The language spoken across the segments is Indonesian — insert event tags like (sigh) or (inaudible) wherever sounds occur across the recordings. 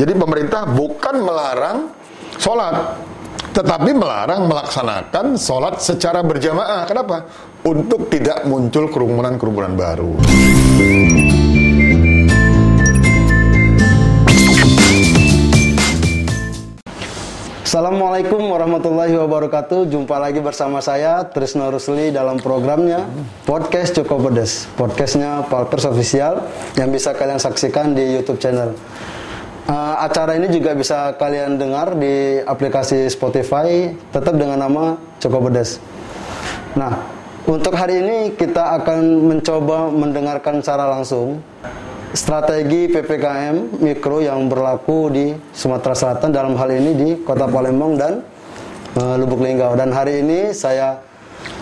Jadi pemerintah bukan melarang sholat, tetapi melarang melaksanakan sholat secara berjamaah. Kenapa? Untuk tidak muncul kerumunan-kerumunan baru. Assalamualaikum warahmatullahi wabarakatuh. Jumpa lagi bersama saya Trisno Rusli dalam programnya Podcast Cukup Pedes. Podcastnya Palpers Official yang bisa kalian saksikan di YouTube channel. Uh, acara ini juga bisa kalian dengar di aplikasi Spotify tetap dengan nama Cukup Pedes. Nah, untuk hari ini kita akan mencoba mendengarkan secara langsung strategi PPKM mikro yang berlaku di Sumatera Selatan dalam hal ini di Kota Palembang dan uh, Lubuk Linggau. Dan hari ini saya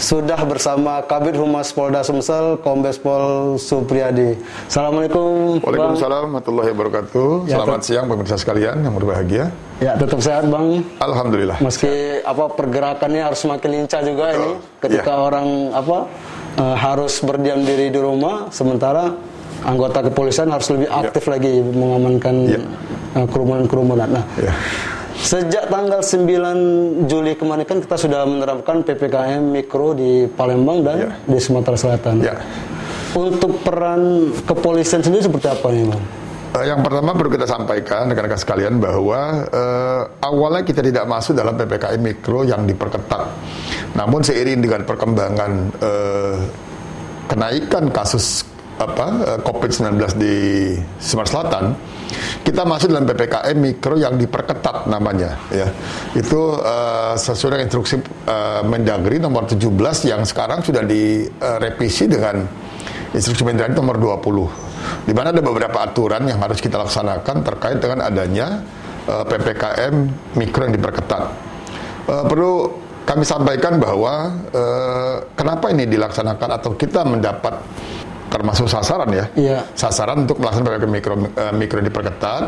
sudah bersama Kabit Humas Polda Sumsel, Kombes Pol Supriyadi. Assalamualaikum. Waalaikumsalam warahmatullahi wabarakatuh. Ya, Selamat siang pemirsa sekalian yang berbahagia. Ya, tetap sehat Bang. Alhamdulillah. Meski apa pergerakannya harus semakin lincah juga Betul. ini ketika ya. orang apa uh, harus berdiam diri di rumah sementara anggota kepolisian harus lebih ya. aktif ya. lagi mengamankan ya. uh, kerumunan-kerumunan. Nah, ya. Sejak tanggal 9 Juli kemarin kan kita sudah menerapkan PPKM mikro di Palembang dan ya. di Sumatera Selatan. Ya. Untuk peran kepolisian sendiri seperti apa nih, Bang? Uh, yang pertama perlu kita sampaikan rekan-rekan sekalian bahwa uh, awalnya kita tidak masuk dalam PPKM mikro yang diperketat. Namun seiring dengan perkembangan uh, kenaikan kasus apa eh, COVID-19 di Sumatera Selatan, kita masuk dalam PPKM mikro yang diperketat namanya ya. Itu uh, sesuai dengan instruksi uh, Mendagri nomor 17 yang sekarang sudah direvisi dengan instruksi Mendagri nomor 20. Di mana ada beberapa aturan yang harus kita laksanakan terkait dengan adanya uh, PPKM mikro yang diperketat. Uh, perlu kami sampaikan bahwa uh, kenapa ini dilaksanakan atau kita mendapat termasuk sasaran ya. Iya. Sasaran untuk melaksanakan PPKM mikro uh, mikro diperketat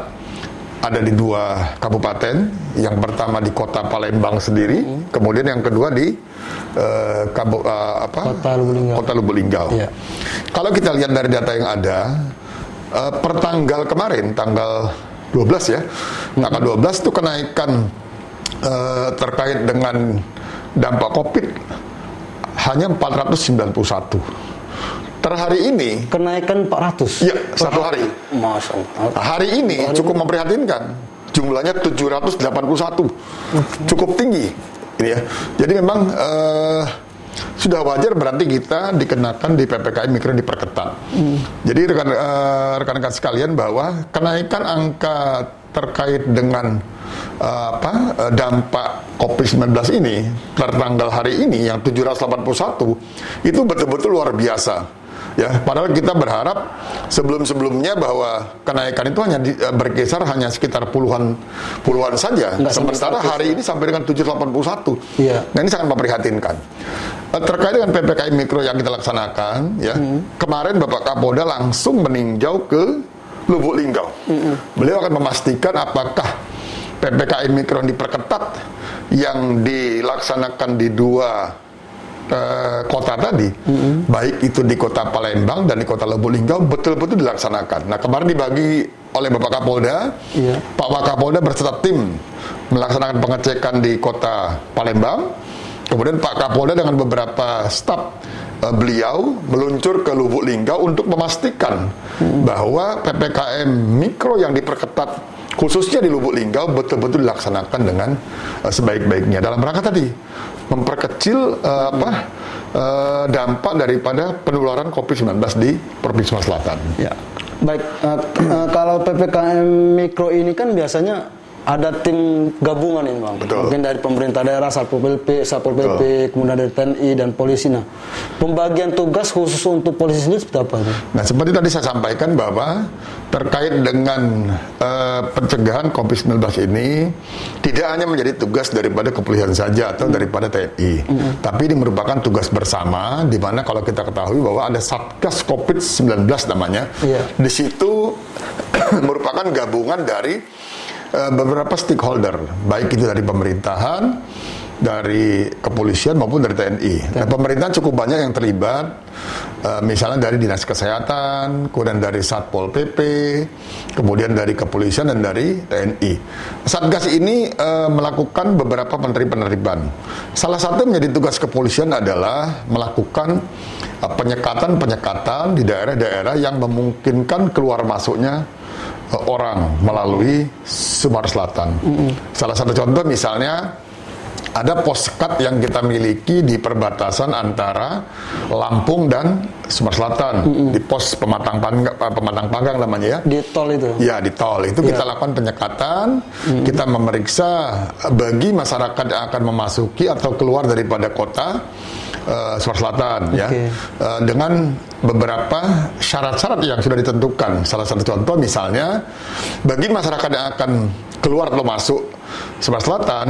ada di dua kabupaten. Yang pertama di Kota Palembang sendiri, mm. kemudian yang kedua di uh, kabu, uh, apa? Kota Lubulinggal. Kota. Iya. Kalau kita lihat dari data yang ada, uh, per tanggal kemarin, tanggal 12 ya, mm. tanggal 12 itu kenaikan uh, terkait dengan dampak COVID hanya 491 Per hari ini kenaikan 400. Iya, satu hari. Masya Allah. Hari ini hari cukup memprihatinkan. Jumlahnya 781. Cukup tinggi. Ini ya. Jadi memang uh, sudah wajar berarti kita dikenakan di PPKM mikro diperketat. Hmm. Jadi rekan uh, rekan-rekan sekalian bahwa kenaikan angka terkait dengan uh, apa uh, dampak COVID-19 ini per tanggal hari ini yang 781 itu betul-betul luar biasa ya padahal kita berharap sebelum-sebelumnya bahwa kenaikan itu hanya di, eh, berkisar hanya sekitar puluhan puluhan saja Enggak sementara hari ini sampai dengan 781 iya. nah ini sangat memprihatinkan eh, terkait dengan PPKM mikro yang kita laksanakan ya hmm. kemarin Bapak Kapolda langsung meninjau ke Lubuk Linggau hmm. beliau akan memastikan apakah PPKM mikro diperketat yang dilaksanakan di dua uh, kota tadi, mm-hmm. baik itu di kota Palembang dan di kota Lubuk Linggau betul-betul dilaksanakan. Nah kemarin dibagi oleh Bapak Kapolda, yeah. Pak Wakapolda berserta tim melaksanakan pengecekan di kota Palembang. Kemudian Pak Kapolda dengan beberapa staf uh, beliau meluncur ke Lubuk Linggau untuk memastikan hmm. bahwa PPKM mikro yang diperketat khususnya di Lubuk Linggau betul-betul dilaksanakan dengan uh, sebaik-baiknya dalam rangka tadi memperkecil uh, apa uh, dampak daripada penularan COVID-19 di Provinsi Selatan. Ya. Baik, uh, uh, kalau PPKM mikro ini kan biasanya ada tim gabungan ini bang, Betul. mungkin dari pemerintah daerah, satpol pp, satpol pp, kemudian dari TNI dan polisi. Nah, pembagian tugas khusus untuk polisi ini seperti apa? Nah, seperti tadi saya sampaikan bahwa terkait dengan uh, pencegahan COVID-19 ini tidak hanya menjadi tugas daripada kepolisian saja atau hmm. daripada TNI, hmm. tapi ini merupakan tugas bersama, di mana kalau kita ketahui bahwa ada Satgas COVID-19 namanya, yeah. di situ (coughs) merupakan gabungan dari beberapa stakeholder, baik itu dari pemerintahan, dari kepolisian maupun dari TNI. Nah, pemerintah cukup banyak yang terlibat, uh, misalnya dari dinas kesehatan, kemudian dari satpol pp, kemudian dari kepolisian dan dari TNI. Satgas ini uh, melakukan beberapa penertiban. Salah satu menjadi tugas kepolisian adalah melakukan penyekatan-penyekatan di daerah-daerah yang memungkinkan keluar masuknya orang melalui Sumatera Selatan. Mm -hmm. Salah satu contoh misalnya ada pos sekat yang kita miliki di perbatasan antara Lampung dan Sumatera Selatan mm -hmm. di pos pematang panggang, pematang panggang namanya ya. Di tol itu. Ya di tol itu yeah. kita lakukan penyekatan, mm -hmm. kita memeriksa bagi masyarakat yang akan memasuki atau keluar daripada kota uh, Sumatera Selatan okay. ya uh, dengan beberapa syarat-syarat yang sudah ditentukan. Salah satu contoh misalnya bagi masyarakat yang akan keluar atau masuk Sumatera Selatan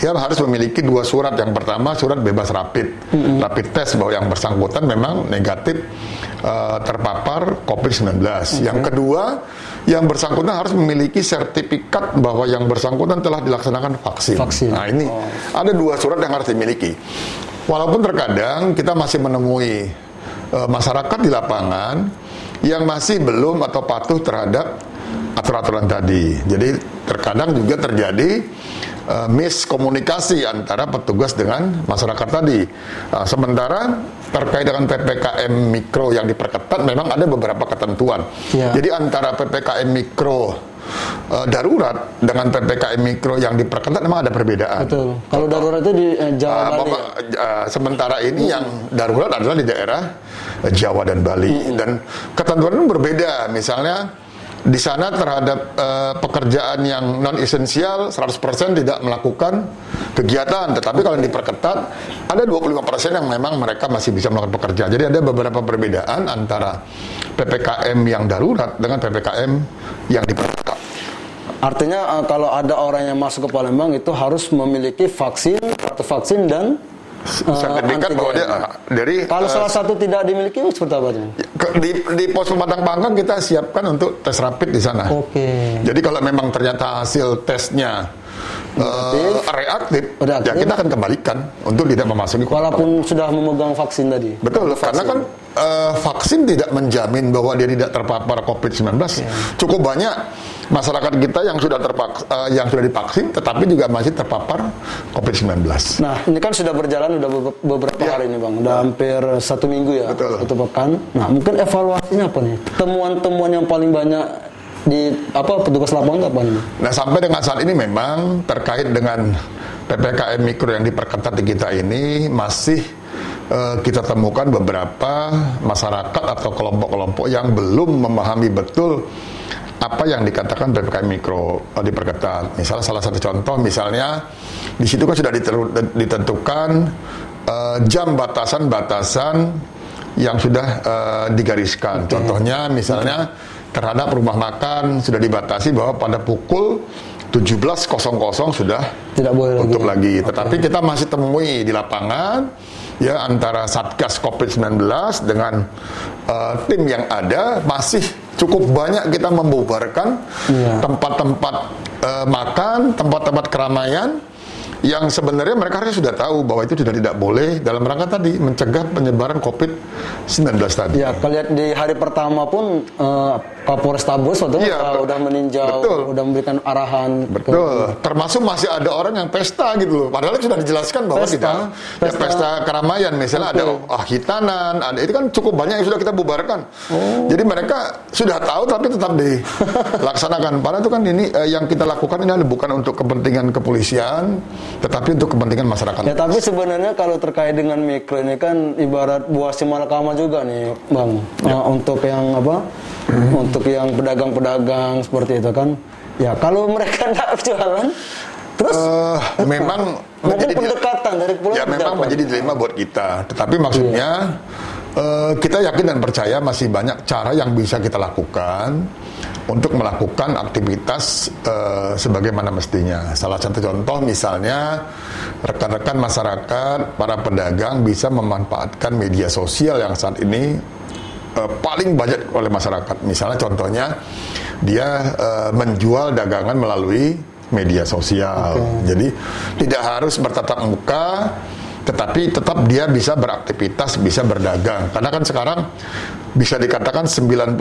dia harus memiliki dua surat. Yang pertama surat bebas rapid, mm-hmm. rapid test bahwa yang bersangkutan memang negatif uh, terpapar COVID-19. Okay. Yang kedua, yang bersangkutan harus memiliki sertifikat bahwa yang bersangkutan telah dilaksanakan vaksin. vaksin. Nah ini oh. ada dua surat yang harus dimiliki. Walaupun terkadang kita masih menemui uh, masyarakat di lapangan yang masih belum atau patuh terhadap aturan-aturan tadi. Jadi terkadang juga terjadi uh, miskomunikasi antara petugas dengan masyarakat tadi. Uh, sementara terkait dengan ppkm mikro yang diperketat, memang ada beberapa ketentuan. Ya. Jadi antara ppkm mikro uh, darurat dengan ppkm mikro yang diperketat memang ada perbedaan. Betul. Kalau darurat itu di uh, Jawa uh, Bali. Uh, sementara ini hmm. yang darurat adalah di daerah Jawa dan Bali hmm. dan ketentuan itu berbeda. Misalnya di sana terhadap uh, pekerjaan yang non esensial 100% tidak melakukan kegiatan. Tetapi kalau diperketat ada 25% yang memang mereka masih bisa melakukan pekerjaan. Jadi ada beberapa perbedaan antara PPKM yang darurat dengan PPKM yang diperketat. Artinya uh, kalau ada orang yang masuk ke Palembang itu harus memiliki vaksin atau vaksin dan sertifikat uh, bahwa dia uh, dari kalau uh, salah satu tidak dimiliki seperti apa di, di pos pematang panggang kita siapkan untuk tes rapid di sana. Oke. Okay. Jadi kalau memang ternyata hasil tesnya uh, reaktif, reaktif, ya kita akan kembalikan untuk tidak memasuki Walaupun sudah memegang vaksin tadi. Betul, vaksin. karena kan uh, vaksin tidak menjamin bahwa dia tidak terpapar COVID-19. Yeah. Cukup banyak masyarakat kita yang sudah terpaks, uh, yang sudah divaksin tetapi juga masih terpapar COVID-19. Nah, ini kan sudah berjalan sudah beberapa ya. hari ini Bang, udah hampir satu minggu ya, Betul. satu pekan. Nah, mungkin evaluasinya apa nih? Temuan-temuan yang paling banyak di apa petugas lapangan apa nih? Nah, sampai dengan saat ini memang terkait dengan PPKM mikro yang diperketat di kita ini masih uh, kita temukan beberapa masyarakat atau kelompok-kelompok yang belum memahami betul apa yang dikatakan PPKM mikro uh, diperketat. Misalnya salah satu contoh misalnya di situ kan sudah ditentukan uh, jam batasan-batasan yang sudah uh, digariskan. Contohnya misalnya terhadap rumah makan sudah dibatasi bahwa pada pukul 17.00 sudah tidak boleh tutup lagi. lagi. Tetapi kita masih temui di lapangan ya antara Satgas Covid-19 dengan uh, tim yang ada masih cukup banyak kita membubarkan iya. tempat-tempat yeah. uh, makan, tempat-tempat keramaian yang sebenarnya mereka harusnya sudah tahu bahwa itu sudah tidak boleh dalam rangka tadi mencegah penyebaran COVID-19 tadi. Ya, kalian di hari pertama pun uh, Kapolres Tabus waktu ya, uh, udah meninjau, betul. udah memberikan arahan. Betul. Ke... Termasuk masih ada orang yang pesta gitu loh. Padahal sudah dijelaskan bahwa pesta, tidak pesta, ya, pesta keramaian misalnya okay. ada ah, hitanan, ada itu kan cukup banyak yang sudah kita bubarkan. Oh. Jadi mereka sudah tahu tapi tetap dilaksanakan. Padahal itu kan ini uh, yang kita lakukan ini bukan untuk kepentingan kepolisian, tetapi untuk kepentingan masyarakat. Ya tapi sebenarnya kalau terkait dengan mikro ini kan ibarat buah simalakama juga nih, Bang. Ya. Uh, untuk yang apa? Hmm. Untuk yang pedagang-pedagang seperti itu kan. Ya kalau mereka (laughs) tidak jualan Terus uh, memang menjadi pendekatan dari Ya memang menjadi dilema buat kita. Tetapi maksudnya iya. Uh, kita yakin dan percaya masih banyak cara yang bisa kita lakukan untuk melakukan aktivitas uh, sebagaimana mestinya. Salah satu contoh misalnya rekan-rekan masyarakat, para pedagang bisa memanfaatkan media sosial yang saat ini uh, paling banyak oleh masyarakat. Misalnya contohnya dia uh, menjual dagangan melalui media sosial. Okay. Jadi tidak harus bertatap muka tetapi tetap dia bisa beraktivitas, bisa berdagang. Karena kan sekarang bisa dikatakan 99%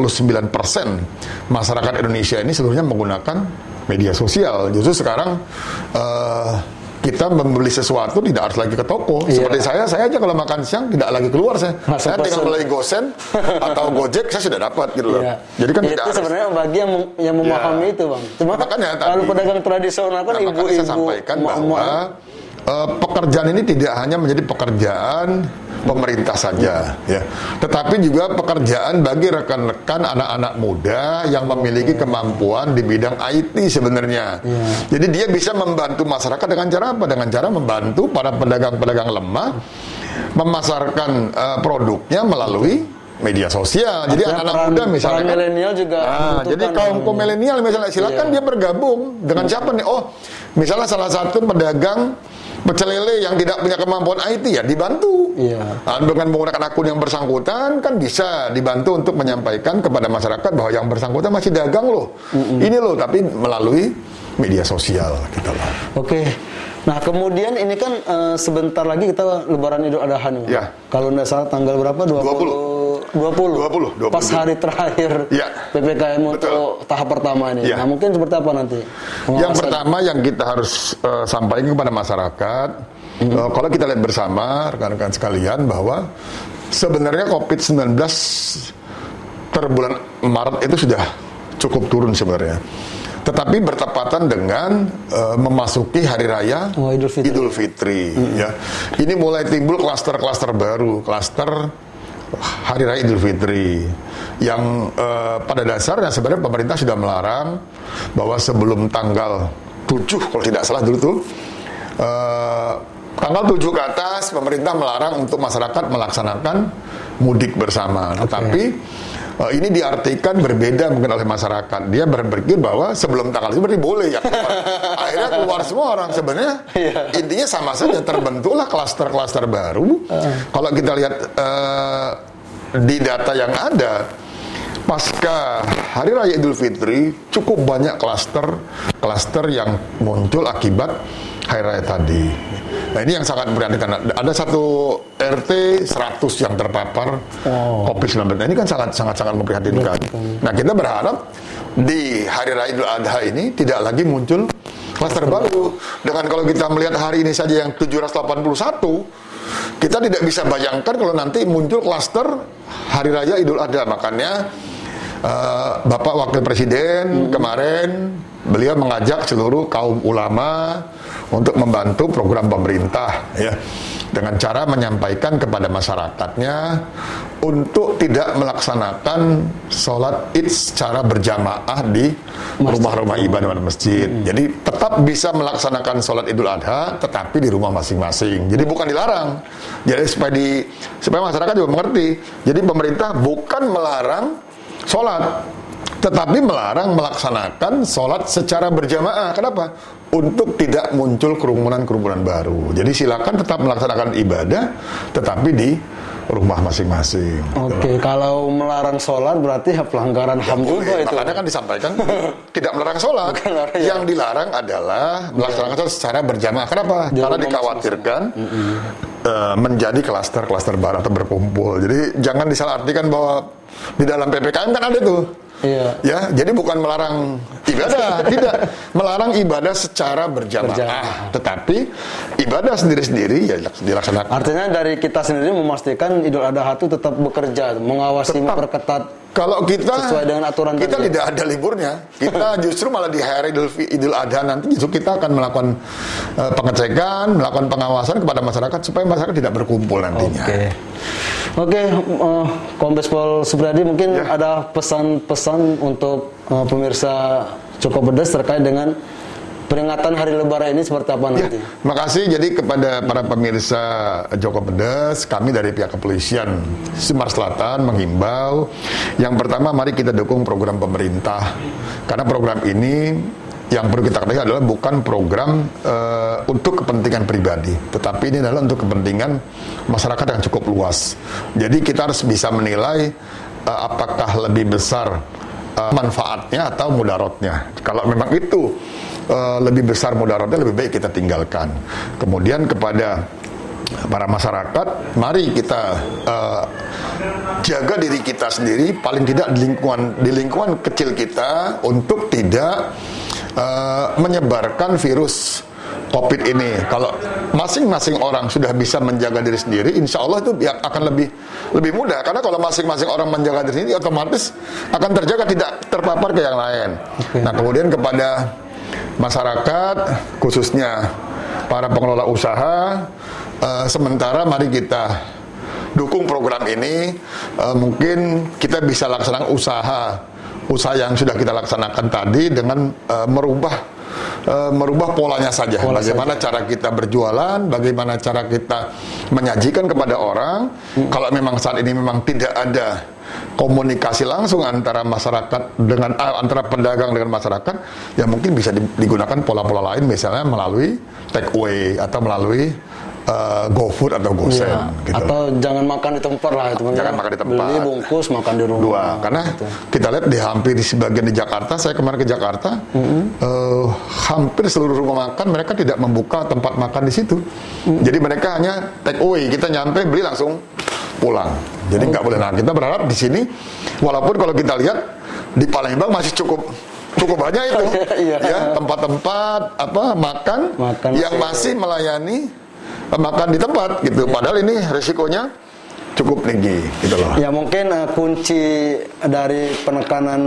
masyarakat Indonesia ini seluruhnya menggunakan media sosial. Justru sekarang uh, kita membeli sesuatu tidak harus lagi ke toko. Iya. Seperti saya, saya aja kalau makan siang tidak lagi keluar saya. Masuk saya tinggal beli Gosen atau Gojek saya sudah dapat gitu loh. Iya. Jadi kan ya, tidak itu sebenarnya bagi yang yang memahami ya. itu, Bang. Cuma Makanya, kalau pedagang tradisional kan nah, ibu-ibu saya sampaikan bahwa uh, pekerjaan ini tidak hanya menjadi pekerjaan pemerintah saja ya tetapi juga pekerjaan bagi rekan-rekan anak-anak muda yang memiliki kemampuan di bidang IT sebenarnya ya. jadi dia bisa membantu masyarakat dengan cara apa dengan cara membantu para pedagang-pedagang lemah memasarkan uh, produknya melalui media sosial. Jadi anak-anak muda misalnya kan, milenial juga nah, jadi kaum kaum milenial misalnya silakan yeah. dia bergabung dengan siapa nih? Oh, misalnya salah satu pedagang pecel lele yang tidak punya kemampuan IT ya dibantu. Iya. Nah, dengan menggunakan akun yang bersangkutan kan bisa dibantu untuk menyampaikan kepada masyarakat bahwa yang bersangkutan masih dagang loh. Mm -mm. Ini loh tapi melalui media sosial gitu loh. Oke. Nah kemudian ini kan uh, sebentar lagi kita Lebaran Idul Adha nih. Ya. Kalau tidak salah tanggal berapa? 20. 20. 20. 20. Pas hari terakhir ya. PPKM Betul. untuk tahap pertama ini. Ya. Nah mungkin seperti apa nanti? Yang pertama yang kita harus uh, sampaikan kepada masyarakat, hmm. uh, kalau kita lihat bersama rekan-rekan sekalian bahwa sebenarnya COVID-19 per bulan Maret itu sudah cukup turun sebenarnya tetapi bertepatan dengan uh, memasuki hari raya oh, Idul Fitri, Idul Fitri mm-hmm. ya. Ini mulai timbul klaster-klaster baru, klaster hari raya Idul Fitri yang uh, pada dasarnya sebenarnya pemerintah sudah melarang bahwa sebelum tanggal 7 kalau tidak salah dulu tuh uh, tanggal 7 ke atas pemerintah melarang untuk masyarakat melaksanakan mudik bersama. Okay. Tetapi uh, ini diartikan berbeda mungkin oleh masyarakat. Dia berpikir bahwa sebelum tanggal itu berarti boleh ya. Akhirnya keluar semua orang. Sebenarnya yeah. intinya sama saja terbentuklah klaster-klaster baru. Uh. Kalau kita lihat uh, di data yang ada pasca Hari Raya Idul Fitri cukup banyak klaster klaster yang muncul akibat Hari Raya tadi. Nah ini yang sangat memprihatinkan. Ada satu RT 100 yang terpapar oh. COVID-19. Nah, ini kan sangat sangat sangat memprihatinkan. Nah kita berharap di Hari Raya Idul Adha ini tidak lagi muncul klaster baru. Dengan kalau kita melihat hari ini saja yang 781, kita tidak bisa bayangkan kalau nanti muncul klaster Hari Raya Idul Adha. Makanya uh, Bapak Wakil Presiden hmm. kemarin beliau mengajak seluruh kaum ulama untuk membantu program pemerintah ya dengan cara menyampaikan kepada masyarakatnya untuk tidak melaksanakan sholat id secara berjamaah di rumah-rumah ibadah dan masjid. Hmm. Jadi tetap bisa melaksanakan sholat idul adha, tetapi di rumah masing-masing. Jadi bukan dilarang. Jadi supaya di supaya masyarakat juga mengerti. Jadi pemerintah bukan melarang sholat, tetapi melarang melaksanakan sholat secara berjamaah. Kenapa? untuk tidak muncul kerumunan-kerumunan baru. Jadi silakan tetap melaksanakan ibadah, tetapi di rumah masing-masing. Oke, okay, kalau melarang sholat berarti ya pelanggaran HAM juga itu. Makanya kan disampaikan tidak melarang sholat. Bukan, ya. Yang dilarang adalah melaksanakan sholat secara berjamaah. Kenapa? Di Karena dikhawatirkan mm -hmm. uh, menjadi klaster-klaster baru atau berkumpul. Jadi jangan disalahartikan bahwa di dalam PPKM kan ada tuh Iya. Ya, jadi bukan melarang ibadah, (laughs) tidak. Melarang ibadah secara berjamaah, berjamaah. tetapi ibadah sendiri-sendiri ya dilaksanakan. Artinya dari kita sendiri memastikan Idul Adha itu tetap bekerja, mengawasi, tetap. memperketat kalau kita sesuai dengan aturan kita tadi. tidak ada liburnya. Kita (laughs) justru malah di hari Idul, Idul Adha nanti justru kita akan melakukan uh, pengecekan, melakukan pengawasan kepada masyarakat supaya masyarakat tidak berkumpul nantinya. Oke. Okay. Oke, okay, uh, Kombes Pol Supriyadi mungkin ya. ada pesan-pesan untuk uh, pemirsa Cukup Pedas terkait dengan peringatan hari lebaran ini seperti apa nanti? Ya, makasih jadi kepada para pemirsa Joko Pedas, kami dari pihak kepolisian Semar Selatan menghimbau yang pertama mari kita dukung program pemerintah karena program ini yang perlu kita ketahui adalah bukan program uh, untuk kepentingan pribadi, tetapi ini adalah untuk kepentingan masyarakat yang cukup luas. Jadi kita harus bisa menilai uh, apakah lebih besar uh, manfaatnya atau mudaratnya. Kalau memang itu uh, lebih besar mudaratnya lebih baik kita tinggalkan. Kemudian kepada para masyarakat, mari kita uh, jaga diri kita sendiri, paling tidak di lingkungan di lingkungan kecil kita untuk tidak uh, menyebarkan virus COVID ini. Kalau masing-masing orang sudah bisa menjaga diri sendiri, insya Allah itu akan lebih lebih mudah. Karena kalau masing-masing orang menjaga diri sendiri, otomatis akan terjaga tidak terpapar ke yang lain. Okay. Nah kemudian kepada masyarakat, khususnya para pengelola usaha, uh, sementara mari kita dukung program ini. Uh, mungkin kita bisa laksanakan usaha usaha yang sudah kita laksanakan tadi dengan uh, merubah uh, merubah polanya saja. Pola bagaimana saja. cara kita berjualan, bagaimana cara kita menyajikan kepada orang. Hmm. Kalau memang saat ini memang tidak ada komunikasi langsung antara masyarakat dengan uh, antara pedagang dengan masyarakat, ya mungkin bisa digunakan pola-pola lain misalnya melalui take away atau melalui uh, GoFood atau GoSend ya, gitu. Atau jangan makan di tempat lah itu Jangan makan di tempat. Beli bungkus makan di rumah. Dua, karena gitu. kita lihat di hampir di sebagian di Jakarta, saya kemarin ke Jakarta, mm -hmm. uh, hampir seluruh rumah makan mereka tidak membuka tempat makan di situ. Mm -hmm. Jadi mereka hanya take away, kita nyampe beli langsung pulang. Jadi nggak boleh. Nah kita berharap di sini, walaupun kalau kita lihat di Palembang masih cukup cukup banyak itu (laughs) iya. ya tempat-tempat apa makan, makan yang masih melayani makan di tempat gitu. Padahal ini resikonya cukup tinggi gitu loh. Ya mungkin uh, kunci dari penekanan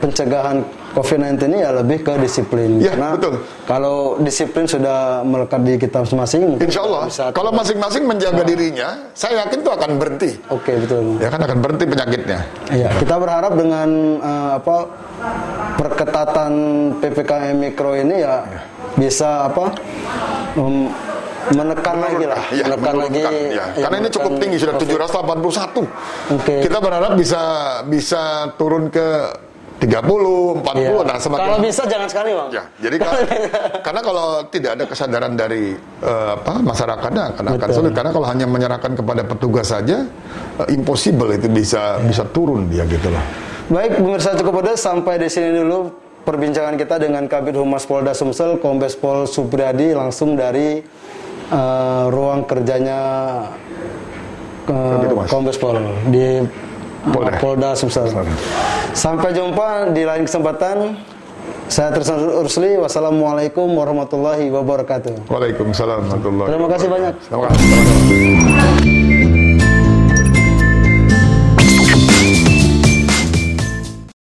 pencegahan COVID-19 ini ya lebih ke disiplin. Ya, Karena betul. Kalau disiplin sudah melekat di kita masing-masing. Insya Allah. Kalau masing-masing menjaga nah. dirinya, saya yakin itu akan berhenti. Oke, okay, betul. Ya kan akan berhenti penyakitnya. Iya, kita berharap dengan uh, apa perketatan PPKM mikro ini ya, ya. bisa apa um, menekan lagi lah, ya, menekan lagi. Ya. Ya, Karena ini cukup tinggi sudah 781. Okay. Kita berharap bisa bisa turun ke 30, 40, ya. nah semakin Kalau bisa jangan sekali, Bang. Ya, jadi kalau, (laughs) karena kalau tidak ada kesadaran dari uh, apa masyarakatnya akan akan sulit karena kalau hanya menyerahkan kepada petugas saja uh, impossible itu bisa ya. bisa turun dia gitu loh. Baik, pemirsa cukup pedas sampai di sini dulu perbincangan kita dengan Kabit Humas Polda Sumsel Kombes Pol Supriyadi langsung dari uh, ruang kerjanya uh, Kombes Pol di Polda, Polda Sumsel. Sampai jumpa di lain kesempatan. Saya Tristan Ursli. Wassalamualaikum warahmatullahi wabarakatuh. Waalaikumsalam warahmatullahi. Terima kasih banyak. Terima kasih.